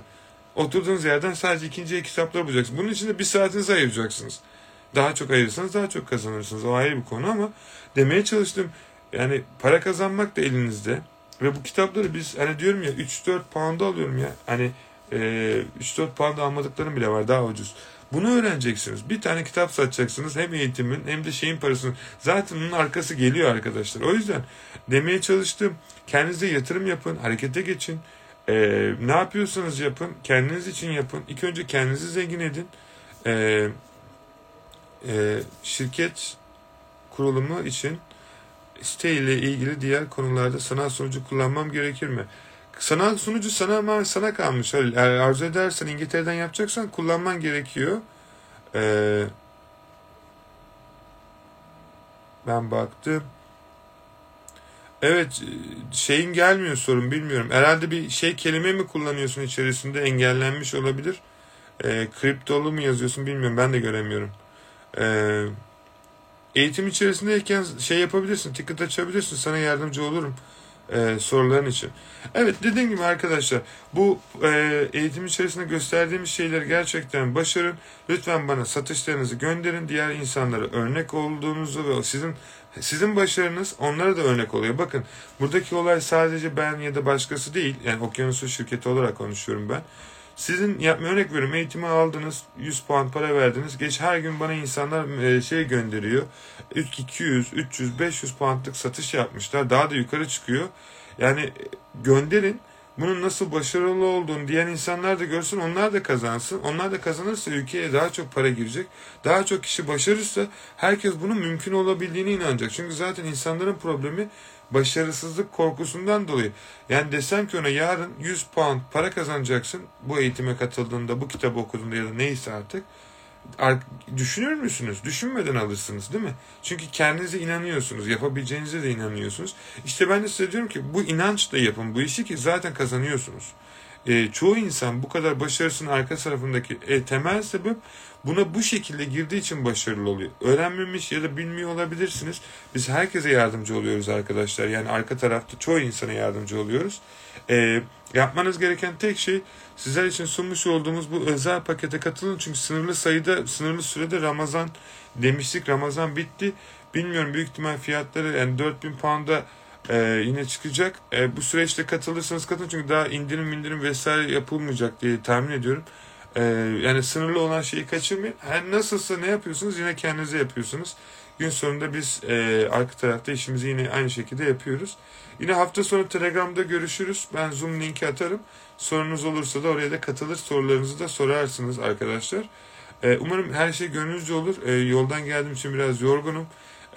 Oturduğunuz yerden sadece ikinci el kitaplar bulacaksınız. Bunun için de bir saatinizi ayıracaksınız. Daha çok ayırırsanız daha çok kazanırsınız. O ayrı bir konu ama demeye çalıştım. Yani para kazanmak da elinizde. Ve bu kitapları biz hani diyorum ya 3-4 pound'a alıyorum ya. Hani e, 3-4 pound almadıklarım bile var daha ucuz. Bunu öğreneceksiniz. Bir tane kitap satacaksınız. Hem eğitimin hem de şeyin parasını. Zaten onun arkası geliyor arkadaşlar. O yüzden demeye çalıştım. Kendinize yatırım yapın. Harekete geçin. Ee, ne yapıyorsanız yapın. Kendiniz için yapın. İlk önce kendinizi zengin edin. Ee, e, şirket kurulumu için site ile ilgili diğer konularda sanal sunucu kullanmam gerekir mi? Sanal sunucu sana sana kalmış. Eğer arzu edersen İngiltere'den yapacaksan kullanman gerekiyor. Ee, ben baktım. Evet şeyin gelmiyor sorun bilmiyorum. Herhalde bir şey kelime mi kullanıyorsun içerisinde engellenmiş olabilir. E, kriptolu mu yazıyorsun bilmiyorum ben de göremiyorum. E, eğitim içerisindeyken şey yapabilirsin ticket açabilirsin sana yardımcı olurum e, soruların için. Evet dediğim gibi arkadaşlar bu e, eğitim içerisinde gösterdiğimiz şeyleri gerçekten başarın. Lütfen bana satışlarınızı gönderin. Diğer insanlara örnek olduğunuzu ve sizin sizin başarınız onlara da örnek oluyor. Bakın buradaki olay sadece ben ya da başkası değil. Yani okyanusu şirketi olarak konuşuyorum ben. Sizin yapma örnek veriyorum eğitimi aldınız 100 puan para verdiniz. Geç her gün bana insanlar e, şey gönderiyor. 200, 300, 500 puanlık satış yapmışlar. Daha da yukarı çıkıyor. Yani e, gönderin. Bunun nasıl başarılı olduğunu diyen insanlar da görsün, onlar da kazansın. Onlar da kazanırsa ülkeye daha çok para girecek. Daha çok kişi başarırsa herkes bunun mümkün olabildiğine inanacak. Çünkü zaten insanların problemi başarısızlık korkusundan dolayı. Yani desem ki ona yarın 100 puan para kazanacaksın bu eğitime katıldığında, bu kitabı okuduğunda ya da neyse artık. Düşünür müsünüz? Düşünmeden alırsınız değil mi? Çünkü kendinize inanıyorsunuz. Yapabileceğinize de inanıyorsunuz. İşte ben de size diyorum ki bu inançla yapın bu işi ki zaten kazanıyorsunuz. E, çoğu insan bu kadar başarısının arka tarafındaki e, temel sebep buna bu şekilde girdiği için başarılı oluyor. Öğrenmemiş ya da bilmiyor olabilirsiniz. Biz herkese yardımcı oluyoruz arkadaşlar. Yani arka tarafta çoğu insana yardımcı oluyoruz. E, yapmanız gereken tek şey sizler için sunmuş olduğumuz bu özel pakete katılın. Çünkü sınırlı sayıda, sınırlı sürede Ramazan demiştik. Ramazan bitti. Bilmiyorum büyük ihtimal fiyatları yani 4000 pound'a ee, yine çıkacak. Ee, bu süreçte katılırsanız katılın çünkü daha indirim indirim vesaire yapılmayacak diye tahmin ediyorum. Ee, yani sınırlı olan şeyi kaçırmayın. Her nasılsa ne yapıyorsunuz yine kendinize yapıyorsunuz. Gün sonunda biz e, arka tarafta işimizi yine aynı şekilde yapıyoruz. Yine hafta sonu Telegram'da görüşürüz. Ben Zoom linki atarım. Sorunuz olursa da oraya da katılır. Sorularınızı da sorarsınız arkadaşlar. E, umarım her şey gönlünüzce olur. E, yoldan geldiğim için biraz yorgunum.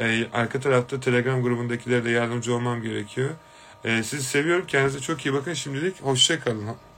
E, arka tarafta Telegram grubundakilere de yardımcı olmam gerekiyor. E, sizi seviyorum. Kendinize çok iyi bakın. Şimdilik hoşçakalın.